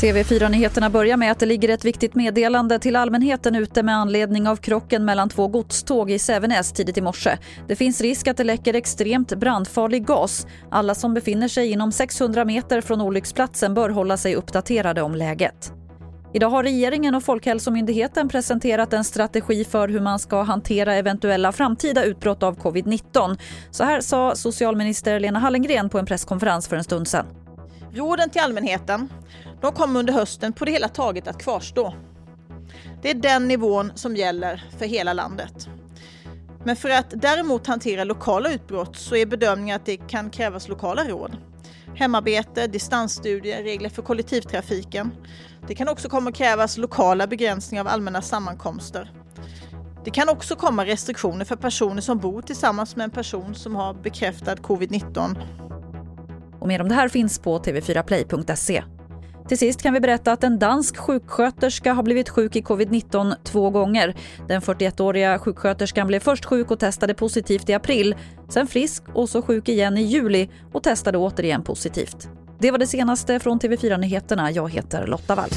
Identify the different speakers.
Speaker 1: TV4-nyheterna börjar med att det ligger ett viktigt meddelande till allmänheten ute med anledning av krocken mellan två godståg i Sävenäs tidigt i morse. Det finns risk att det läcker extremt brandfarlig gas. Alla som befinner sig inom 600 meter från olycksplatsen bör hålla sig uppdaterade om läget. Idag har regeringen och Folkhälsomyndigheten presenterat en strategi för hur man ska hantera eventuella framtida utbrott av covid-19. Så här sa socialminister Lena Hallengren på en presskonferens för en stund sedan.
Speaker 2: Råden till allmänheten de kommer under hösten på det hela taget att kvarstå. Det är den nivån som gäller för hela landet. Men för att däremot hantera lokala utbrott så är bedömningen att det kan krävas lokala råd. Hemarbete, distansstudier, regler för kollektivtrafiken. Det kan också komma att krävas lokala begränsningar av allmänna sammankomster. Det kan också komma restriktioner för personer som bor tillsammans med en person som har bekräftad covid-19.
Speaker 1: Och mer om det här finns på tv4play.se. Till sist kan vi berätta att en dansk sjuksköterska har blivit sjuk i covid-19 två gånger. Den 41-åriga sjuksköterskan blev först sjuk och testade positivt i april, sen frisk och så sjuk igen i juli och testade återigen positivt. Det var det senaste från TV4 Nyheterna. Jag heter Lotta Wall.